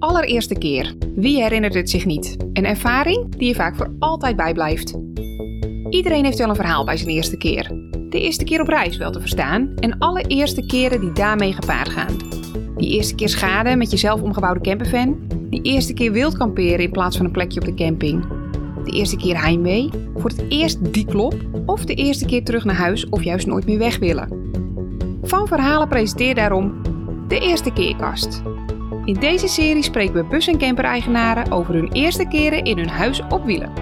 allereerste keer. Wie herinnert het zich niet? Een ervaring die je vaak voor altijd bijblijft. Iedereen heeft wel een verhaal bij zijn eerste keer. De eerste keer op reis wel te verstaan en alle eerste keren die daarmee gepaard gaan. Die eerste keer schade met je zelf omgebouwde campervan. Die eerste keer wild kamperen in plaats van een plekje op de camping. De eerste keer heimwee, voor het eerst die klop of de eerste keer terug naar huis of juist nooit meer weg willen. Van Verhalen presenteert daarom de Eerste Keerkast. In deze serie spreken we bus- en camper-eigenaren over hun eerste keren in hun huis op wielen.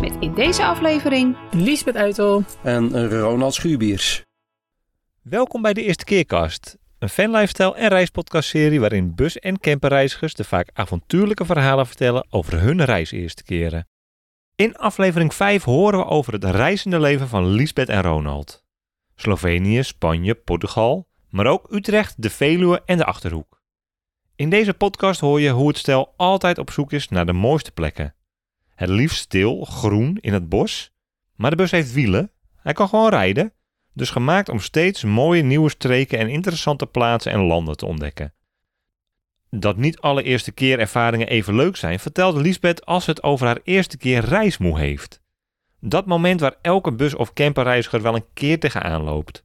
Met in deze aflevering Liesbeth Uitel. En Ronald Schuurbiers. Welkom bij de Eerste Keerkast, een fanlifestyle en reispodcastserie waarin bus- en camperreizigers de vaak avontuurlijke verhalen vertellen over hun reiseerste keren. In aflevering 5 horen we over het reizende leven van Liesbeth en Ronald. Slovenië, Spanje, Portugal, maar ook Utrecht, de Veluwe en de Achterhoek. In deze podcast hoor je hoe het stel altijd op zoek is naar de mooiste plekken. Het liefst stil, groen, in het bos. Maar de bus heeft wielen. Hij kan gewoon rijden. Dus gemaakt om steeds mooie nieuwe streken en interessante plaatsen en landen te ontdekken. Dat niet alle eerste keer ervaringen even leuk zijn, vertelt Liesbeth als het over haar eerste keer reismoe heeft. Dat moment waar elke bus- of camperreiziger wel een keer tegenaan loopt.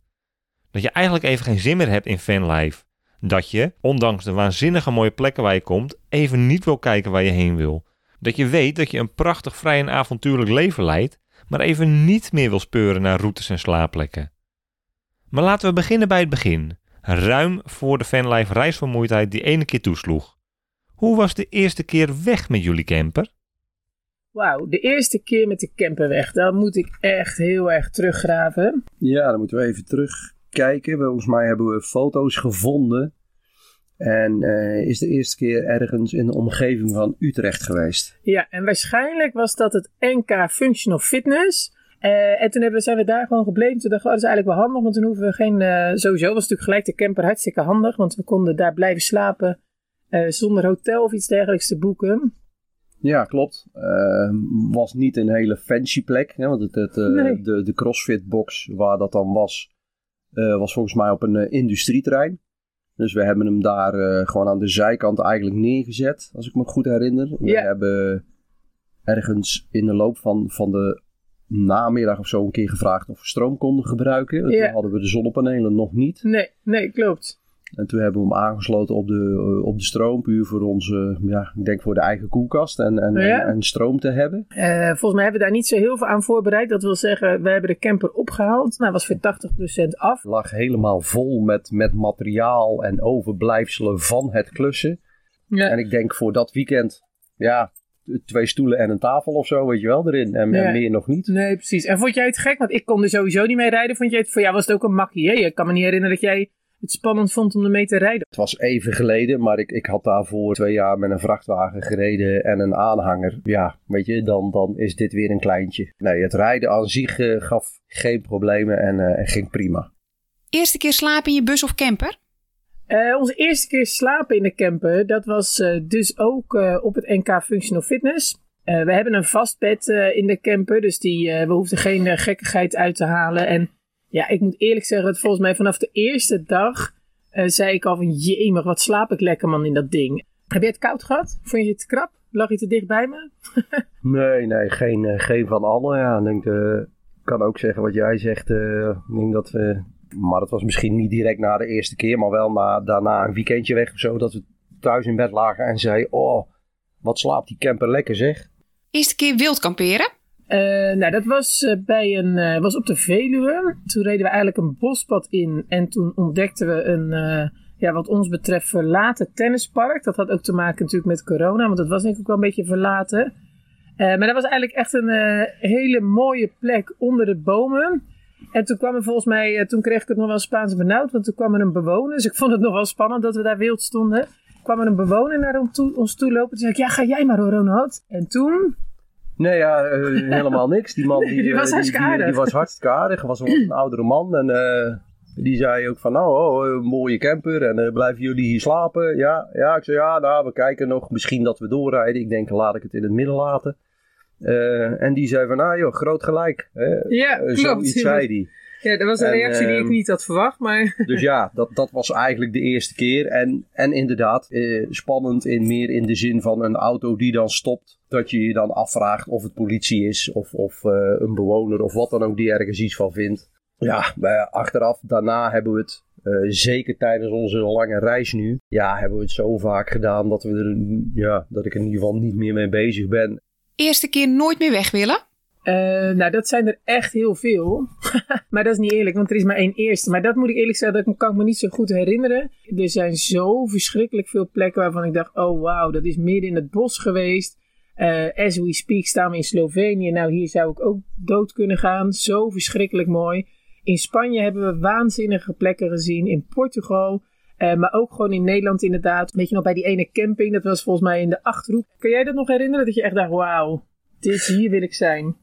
Dat je eigenlijk even geen zin meer hebt in fanlife. Dat je, ondanks de waanzinnige mooie plekken waar je komt, even niet wil kijken waar je heen wil. Dat je weet dat je een prachtig vrij en avontuurlijk leven leidt, maar even niet meer wil speuren naar routes en slaapplekken. Maar laten we beginnen bij het begin. Ruim voor de fanlife reisvermoeidheid die ene keer toesloeg. Hoe was de eerste keer weg met jullie camper? Wauw, de eerste keer met de camper weg. Dan moet ik echt heel erg teruggraven. Ja, dan moeten we even terugkijken. Volgens mij hebben we foto's gevonden. En eh, is de eerste keer ergens in de omgeving van Utrecht geweest. Ja, en waarschijnlijk was dat het NK Functional Fitness. Eh, en toen hebben, zijn we daar gewoon gebleven. Toen dachten we, oh, dat is eigenlijk wel handig, want toen hoeven we geen... eh, sowieso was natuurlijk gelijk de camper hartstikke handig, want we konden daar blijven slapen zonder hotel of iets dergelijks te boeken. Ja, klopt. Was niet een hele fancy plek. Hè, want het, het, Nee. de, de CrossFit box waar dat dan was, was volgens mij op een eh, industrieterrein. Dus we hebben hem daar eh, gewoon aan de zijkant eigenlijk neergezet, als ik me goed herinner. We hebben ergens in de loop van, van de namiddag of zo een keer gevraagd of we stroom konden gebruiken. Want. Toen hadden we de zonnepanelen nog niet. Nee, nee, klopt. En toen hebben we hem aangesloten op de, eh, op de stroom, puur voor onze, ja, ik denk voor de eigen koelkast en, en, Ja. en, en stroom te hebben. Eh, volgens mij hebben we daar niet zo heel veel aan voorbereid. Dat wil zeggen, we hebben de camper opgehaald. Nou, was voor 80% af. lag helemaal vol met, met materiaal en overblijfselen van het klussen. Ja. En ik denk voor dat weekend, ja, twee stoelen en een tafel of zo, weet je wel, erin. En, meer nog niet. Nee, precies. En vond jij het gek? Want ik kon er sowieso niet mee rijden. Vond jij het, voor jou was het ook een makkie, hè? Je kan me niet herinneren dat jij het spannend vond om ermee te rijden. Het was even geleden, maar ik, ik had daarvoor twee jaar met een vrachtwagen gereden en een aanhanger. Ja, weet je, dan, dan is dit weer een kleintje. Nee, het rijden aan zich eh, gaf geen problemen en, eh, en ging prima. eerste keer slapen in je bus of camper? Eh, onze eerste keer slapen in de camper, dat was eh, dus ook eh, op het NK Functional Fitness. Eh, we hebben een vast bed eh, in de camper, dus die, eh, we hoefden geen gekkigheid uit te halen. En ja, ik moet eerlijk zeggen, dat volgens mij vanaf de eerste dag eh, zei ik al van, jemig, wat slaap ik lekker man in dat ding. Heb je het koud gehad? Vond je het krap? Lag je te dicht bij me? Nee, nee, geen, eh, geen van allen. Ja, ik denk, eh, ik kan ook zeggen wat jij zegt. eh, ik denk dat we, maar dat was misschien niet direct na de eerste keer, maar wel na, daarna een weekendje weg of zo. Dat we thuis in bed lagen en zeiden, oh, wat slaapt die camper lekker zeg. Eerste keer wild kamperen? Eh, nou, dat was, eh, bij een, eh, was op de Veluwe. Toen reden we eigenlijk een bospad in. En toen ontdekten we een, ja, wat ons betreft, verlaten tennispark. Dat had ook te maken natuurlijk met corona, want dat was denk ik wel een beetje verlaten. Maar dat was eigenlijk echt een hele mooie plek onder de bomen. En toen kwam er volgens mij, toen kreeg ik het nog wel Spaans benauwd, want toen kwam er een bewoner. Dus ik vond het nog wel spannend dat we daar wild stonden. kwam er een bewoner naar ons toe, ons toe lopen. Toen zei ik, ja, ga jij maar hoor, Ronald. En toen, Nee, ja, eh, helemaal niks. Die man die, Die was eh, hartstikke die, aardig. die was hartstikke aardig. was een oudere man en eh, die zei ook van, nou, oh, mooie camper en blijven jullie hier slapen? Ja, ja, ik zei, ja, nou, we kijken nog. Misschien dat we doorrijden. Ik denk, laat ik het in het midden laten. En die zei van, nou joh, groot gelijk. Hè? Ja, klopt. Zoiets zei hij. Ja, dat was een En, reactie die ik ehm, niet had verwacht, maar... Dus ja, dat, dat was eigenlijk de eerste keer. En, en inderdaad, eh, spannend in meer in de zin van een auto die dan stopt. Dat je je dan afvraagt of het politie is of, of eh, een bewoner of wat dan ook die ergens iets van vindt. Ja, maar achteraf, daarna hebben we het, eh, zeker tijdens onze lange reis nu, ja, hebben we het zo vaak gedaan dat, we er, ja, dat ik er in ieder geval niet meer mee bezig ben. Eerste keer nooit meer weg willen? Eh, nou, dat zijn er echt heel veel. maar dat is niet eerlijk, want er is maar één eerste. Maar dat moet ik eerlijk zeggen, dat kan ik me niet zo goed herinneren. Er zijn zo verschrikkelijk veel plekken waarvan ik dacht, oh wauw, dat is midden in het bos geweest. Eh, as we speak staan we in Slovenië. Nou, hier zou ik ook dood kunnen gaan. Zo verschrikkelijk mooi. In Spanje hebben we waanzinnige plekken gezien. In Portugal. eh, maar ook gewoon in Nederland inderdaad. Weet je nog, bij die ene camping. Dat was volgens mij in de Achterhoek. Kan jij dat nog herinneren? Dat je echt dacht, wauw, dit hier wil ik zijn.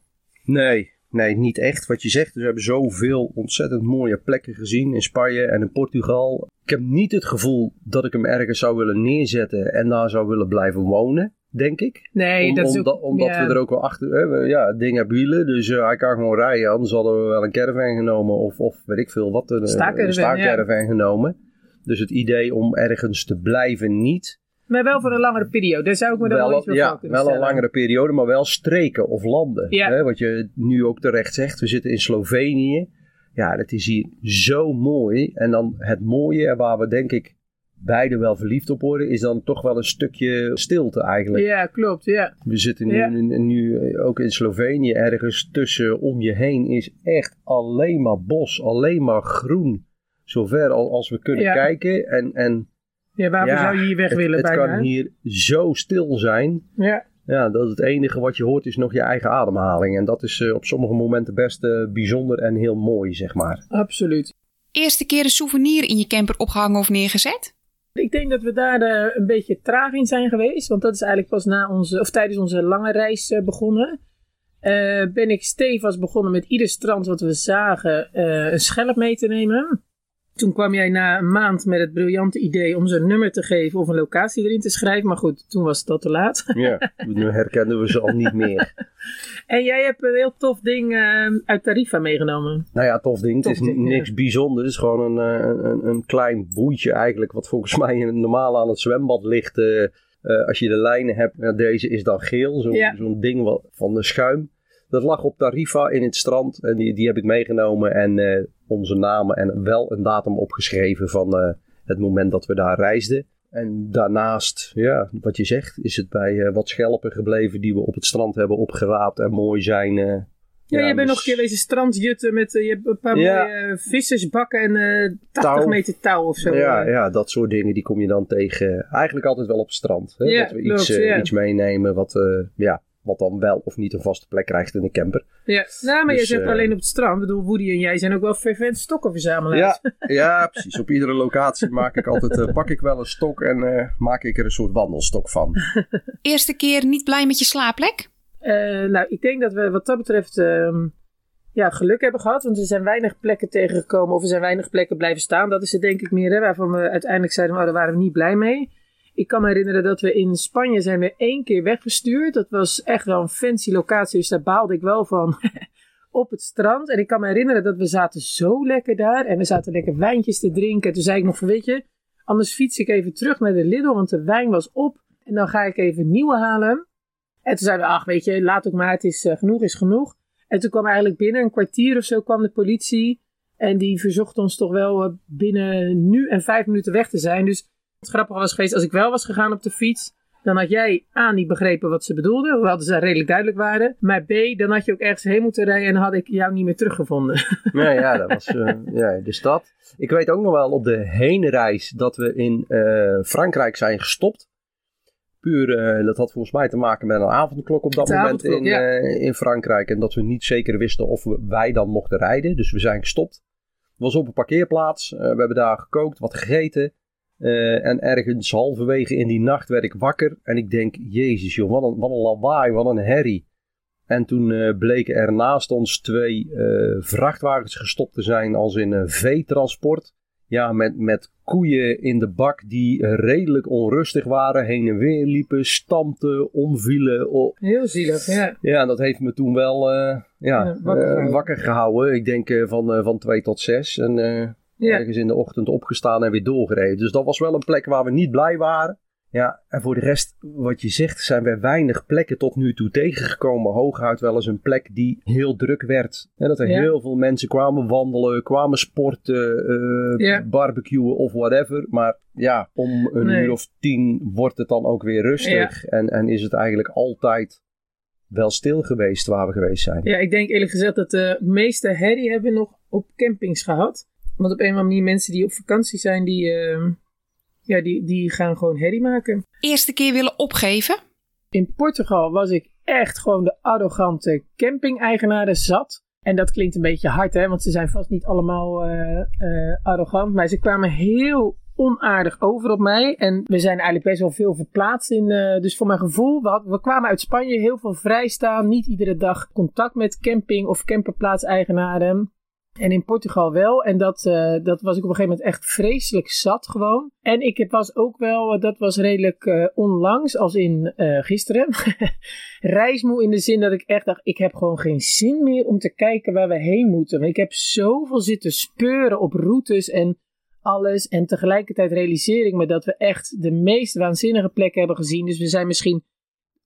Nee, nee, niet echt. Wat je zegt, dus we hebben zoveel ontzettend mooie plekken gezien in Spanje en in Portugal. Ik heb niet het gevoel dat ik hem ergens zou willen neerzetten en daar zou willen blijven wonen, denk ik. Nee, Om- dat is ook... omdat omdat ja. we er ook wel achter hebben. Ja, het ding hebben wielen, dus eh, hij kan gewoon rijden. Anders hadden we wel een caravan genomen of, of weet ik veel wat. Een, Staakcaravan, een staakcaravan genomen. Dus het idee om ergens te blijven niet. Maar wel voor een langere periode. Daar zou ik me dan wel Wel, iets voor ja, kunnen wel een langere periode, maar wel streken of landen. Ja. Hè, wat je nu ook terecht zegt, we zitten in Slovenië. Ja, dat is hier zo mooi. En dan het mooie, waar we denk ik beide wel verliefd op worden, is dan toch wel een stukje stilte eigenlijk. Ja, klopt. Ja. We zitten nu, Ja. nu, nu ook in Slovenië ergens tussen om je heen is echt alleen maar bos, alleen maar groen. Zover al als we kunnen Ja. kijken. En, en ja, waarvoor Ja, zou je hier weg het, willen het bijna? kan hier zo stil zijn. Ja. Ja, dat het enige wat je hoort is nog je eigen ademhaling. En dat is eh, op sommige momenten best eh, bijzonder en heel mooi, zeg maar. Absoluut. Eerste keer een souvenir in je camper opgehangen of neergezet? Ik denk dat we daar eh, een beetje traag in zijn geweest. Want dat is eigenlijk pas na onze, of tijdens onze lange reis eh, begonnen. Eh, ben ik stevast begonnen met ieder strand wat we zagen eh, een schelp mee te nemen. Toen kwam jij na een maand met het briljante idee om ze een nummer te geven of een locatie erin te schrijven. Maar goed, toen was het al te laat. Ja, nu herkennen we ze al niet meer. En jij hebt een heel tof ding eh, uit Tarifa meegenomen. Nou ja, tof ding. Het is ja. niks bijzonders. Het is gewoon een, eh, een, een klein boeitje eigenlijk. Wat volgens mij normaal aan het zwembad ligt. eh, eh, als je de lijnen hebt. Deze is dan geel. Zo'n Ja. ding wat, van de schuim. Dat lag op Tarifa in het strand. En die, die heb ik meegenomen. En onze namen en wel een datum opgeschreven van eh, het moment dat we daar reisden. En daarnaast, ja, wat je zegt, is het bij eh, wat schelpen gebleven die we op het strand hebben opgeraapt en mooi zijn. eh, Ja, je bent dus- nog een keer wezen strandjutten met je hebt een paar Ja. mooie vissersbakken en eh 80 Touw. meter touw of zo. Ja, ja, dat soort dingen die kom je dan tegen. Eigenlijk altijd wel op het strand. Hè? Dat we iets, iets meenemen wat, ja, wat dan wel of niet een vaste plek krijgt in de camper. Ja, nou, maar Dus, jij zegt eh, alleen op het strand. Ik bedoel, Woody en jij zijn ook wel fervent stokkenverzamelaars. Ja, ja, precies. Op iedere locatie maak ik altijd, eh, pak ik wel een stok en eh, maak ik er een soort wandelstok van. Eerste keer niet blij met je slaapplek? Eh, nou, ik denk dat we wat dat betreft ehm, ja, geluk hebben gehad. Want er zijn weinig plekken tegengekomen of er zijn weinig plekken blijven staan. Dat is het denk ik meer, hè, waarvan we uiteindelijk zeiden, oh, daar waren we niet blij mee. Ik kan me herinneren dat we in Spanje zijn we één keer weggestuurd. Dat was echt wel een fancy locatie, dus daar baalde ik wel van. op het strand. En ik kan me herinneren dat we zaten zo lekker daar. En we zaten lekker wijntjes te drinken. Toen zei ik nog van, weet je, anders fiets ik even terug naar de Lidl, want de wijn was op. En dan ga ik even nieuwe halen. En toen zeiden we, ach weet je, laat ook maar, het is eh, genoeg is genoeg. En toen kwam eigenlijk binnen een kwartier of zo kwam de politie. En die verzocht ons toch wel eh, binnen nu en vijf minuten weg te zijn. Dus het grappige was geweest, als ik wel was gegaan op de fiets, dan had jij A niet begrepen wat ze bedoelden, hoewel ze redelijk duidelijk waren. Maar B, dan had je ook ergens heen moeten rijden en dan had ik jou niet meer teruggevonden. Nou ja, dat was eh, ja, de stad. Ik weet ook nog wel op de heenreis dat we in eh, Frankrijk zijn gestopt. Puur, eh, dat had volgens mij te maken met een avondklok op dat De moment in, ja. in Frankrijk. En dat we niet zeker wisten of we, wij dan mochten rijden. Dus we zijn gestopt. Het was op een parkeerplaats. We hebben daar gekookt, wat gegeten. Eh, en ergens halverwege in die nacht werd ik wakker. En ik denk, jezus joh, wat een, wat een lawaai, wat een herrie. En toen eh, bleken er naast ons twee eh, vrachtwagens gestopt te zijn als in een veetransport. ja, met, met koeien in de bak die redelijk onrustig waren, heen en weer liepen, stampten, omvielen. Heel zielig, ja. Ja, dat heeft me toen wel ja, Ja, wakker gehouden. wakker gehouden. Ik denk van, van twee tot zes. En Ja. ergens in de ochtend opgestaan en weer doorgereden. Dus dat was wel een plek waar we niet blij waren. Ja, en voor de rest, wat je zegt, zijn we weinig plekken tot nu toe tegengekomen. Hooguit wel eens een plek die heel druk werd. En dat er Ja. heel veel mensen kwamen wandelen, kwamen sporten, Ja. barbecuen of whatever. Maar ja, om een Nee. uur of tien wordt het dan ook weer rustig. En, en is het eigenlijk altijd wel stil geweest waar we geweest zijn. Ja, ik denk eerlijk gezegd dat de meeste herrie hebben we nog op campings gehad. Want op een of andere manier mensen die op vakantie zijn, die, ehm, ja, die, die gaan gewoon herrie maken. Eerste keer willen opgeven? In Portugal was ik echt gewoon de arrogante camping-eigenaren zat. En dat klinkt een beetje hard, hè, want ze zijn vast niet allemaal eh, eh, arrogant. Maar ze kwamen heel onaardig over op mij. En we zijn eigenlijk best wel veel verplaatst in. eh, dus voor mijn gevoel, we, we kwamen uit Spanje heel veel vrijstaan. Niet iedere dag contact met camping- of camperplaatseigenaren. En in Portugal wel. En dat, eh, dat was ik op een gegeven moment echt vreselijk zat gewoon. En ik heb- was ook wel, eh, dat was redelijk eh, onlangs, als in gisteren. Reismoe in de zin dat ik echt dacht, ik heb gewoon geen zin meer om te kijken waar we heen moeten. Want ik heb zoveel zitten speuren op routes en alles. En tegelijkertijd realiseer ik me dat we echt de meest waanzinnige plekken hebben gezien. Dus we zijn misschien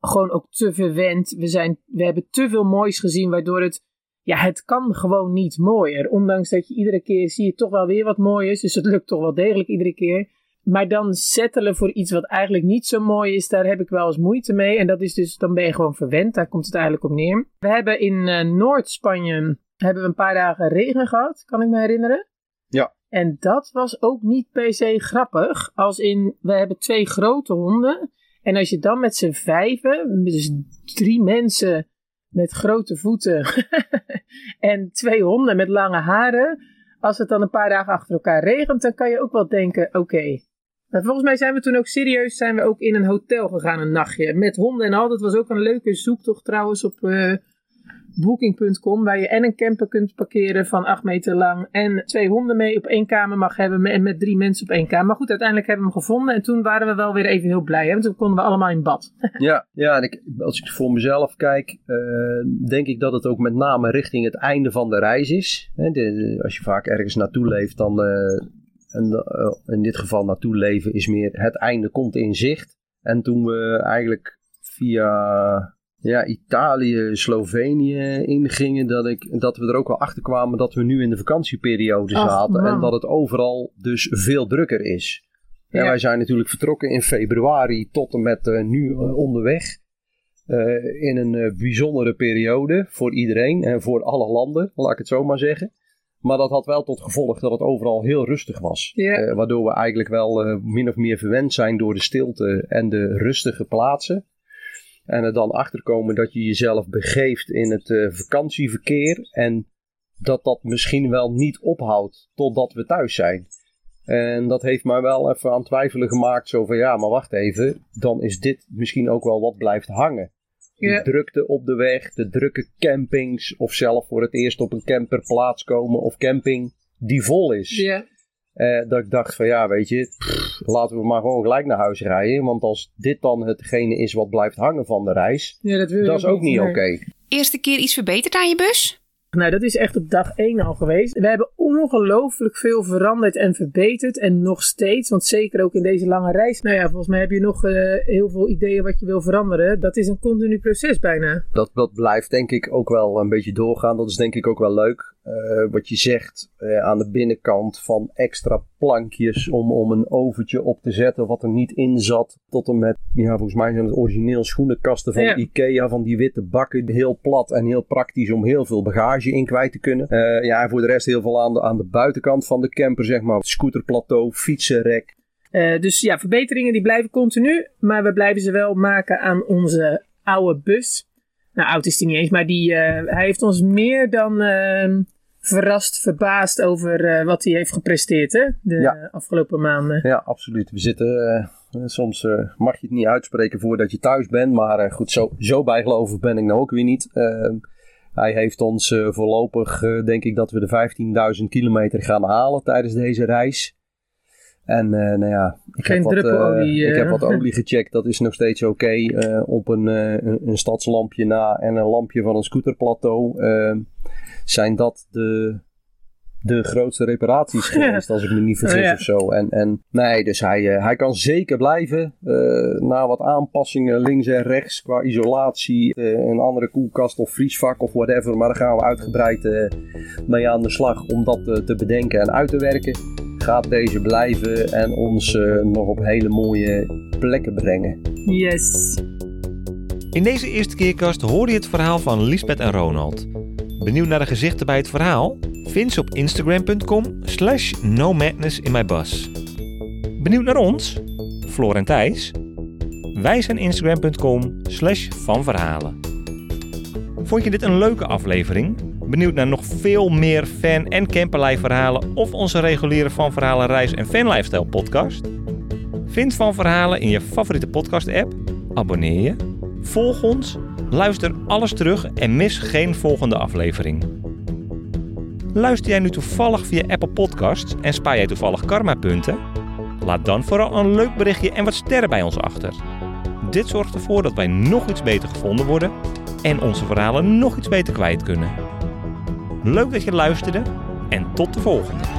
gewoon ook te verwend. We, zijn, we hebben te veel moois gezien, waardoor het ja, het kan gewoon niet mooier. Ondanks dat je iedere keer zie je toch wel weer wat moois. Dus het lukt toch wel degelijk iedere keer. Maar dan settelen voor iets wat eigenlijk niet zo mooi is, daar heb ik wel eens moeite mee. En dat is dus, dan ben je gewoon verwend. Daar komt het eigenlijk op neer. We hebben in eh, Noord-Spanje hebben we een paar dagen regen gehad, kan ik me herinneren. Ja. En dat was ook niet per se grappig. Als in, we hebben twee grote honden. En als je dan met z'n vijven, dus drie mensen met grote voeten en twee honden met lange haren. Als het dan een paar dagen achter elkaar regent, dan kan je ook wel denken, oké. Maar volgens mij zijn we toen ook serieus, zijn we ook in een hotel gegaan een nachtje. Met honden en al. Dat was ook een leuke zoektocht trouwens op eh, booking.com. Waar je en een camper kunt parkeren van 8 meter lang. En twee honden mee op één kamer mag hebben. En met drie mensen op één kamer. Maar goed, uiteindelijk hebben we hem gevonden. En toen waren we wel weer even heel blij. Hè? Want toen konden we allemaal in bad. Ja, ja en ik, als ik voor mezelf kijk, eh, denk ik dat het ook met name richting het einde van de reis is. Hè, als je vaak ergens naartoe leeft, dan eh, en, eh, in dit geval naartoe leven is meer het einde komt in zicht. En toen we eigenlijk via ja, Italië, Slovenië ingingen, dat, ik, dat we er ook wel achter kwamen dat we nu in de vakantieperiode zaten. En dat het overal dus veel drukker is. Ja, Ja. wij zijn natuurlijk vertrokken in februari tot en met eh, nu eh, onderweg. Eh, in een bijzondere periode voor iedereen en voor alle landen, laat ik het zo maar zeggen. Maar dat had wel tot gevolg dat het overal heel rustig was. Ja. Waardoor we eigenlijk wel min of meer verwend zijn door de stilte en de rustige plaatsen. En er dan achterkomen dat je jezelf begeeft in het eh, vakantieverkeer. En dat dat misschien wel niet ophoudt totdat we thuis zijn. En dat heeft mij wel even aan twijfelen gemaakt. Zo van ja, maar wacht even. Dan is dit misschien ook wel wat blijft hangen. De drukte op de weg, de drukke campings. Of zelf voor het eerst op een camperplaats komen of camping die vol is. Ja. Eh, dat ik dacht van ja, weet je, pff, laten we maar gewoon gelijk naar huis rijden. Want als dit dan hetgene is wat blijft hangen van de reis, ja, dat dat is ook niet nee. oké. Eerste keer iets verbeterd aan je bus? Nou, dat is echt op dag 1 al geweest. We hebben ongelooflijk veel veranderd en verbeterd. En nog steeds, want zeker ook in deze lange reis. Nou ja, volgens mij heb je nog eh, heel veel ideeën wat je wil veranderen. Dat is een continu proces bijna. Dat, dat blijft denk ik ook wel een beetje doorgaan. Dat is denk ik ook wel leuk. Eh, wat je zegt eh, aan de binnenkant van extra plankjes om, om een oventje op te zetten wat er niet in zat. Tot en met, ja, volgens mij zijn het origineel schoenenkasten van Ja. Ikea, van die witte bakken. Heel plat en heel praktisch om heel veel bagage in kwijt te kunnen. Eh, ja, en voor de rest heel veel aan de, aan de buitenkant van de camper, zeg maar. Scooterplateau, fietsenrek. Dus ja, verbeteringen die blijven continu. Maar we blijven ze wel maken aan onze oude bus. Nou, oud is die niet eens, maar die, eh, hij heeft ons meer dan eh, verrast, verbaasd over eh, wat hij heeft gepresteerd hè? de Ja. afgelopen maanden. Ja, absoluut. We zitten, eh, soms mag je het niet uitspreken voordat je thuis bent. Maar goed, zo, zo bijgelovig ben ik nou ook weer niet. Eh, Hij heeft ons voorlopig, denk ik, dat we de 15.000 kilometer gaan halen tijdens deze reis. En uh, nou ja, ik Geen heb, wat, druppelolie, ik heb eh. wat olie gecheckt. Dat is nog steeds oké. op een, een, een stadslampje na en een lampje van een scooterplateau. zijn dat de, de grootste reparaties geweest, als ik me niet vergis Oh, ja. of zo. En, en nee, dus hij, hij kan zeker blijven. na wat aanpassingen links en rechts qua isolatie, een andere koelkast of vriesvak of whatever. Maar daar gaan we uitgebreid mee aan de slag om dat te bedenken en uit te werken gaat deze blijven en ons uh, nog op hele mooie plekken brengen. Yes. In deze eerste keerkast hoor je het verhaal van Lisbeth en Ronald. Benieuwd naar de gezichten bij het verhaal? Vind ze op instagram.com slash no madness in my bus. Benieuwd naar ons? Floor en Thijs? Wij zijn instagram.com slash van verhalen. Vond je dit een leuke aflevering? Benieuwd naar nog veel meer fan- en camperlei verhalen of onze reguliere Van Verhalen reis- en fanlifestyle podcast? Vind Van Verhalen in je favoriete podcast app, abonneer je, volg ons, luister alles terug en mis geen volgende aflevering. Luister jij nu toevallig via Apple Podcasts en spaar jij toevallig karmapunten? Laat dan vooral een leuk berichtje en wat sterren bij ons achter. Dit zorgt ervoor dat wij nog iets beter gevonden worden en onze verhalen nog iets beter kwijt kunnen. Leuk dat je luisterde en tot de volgende.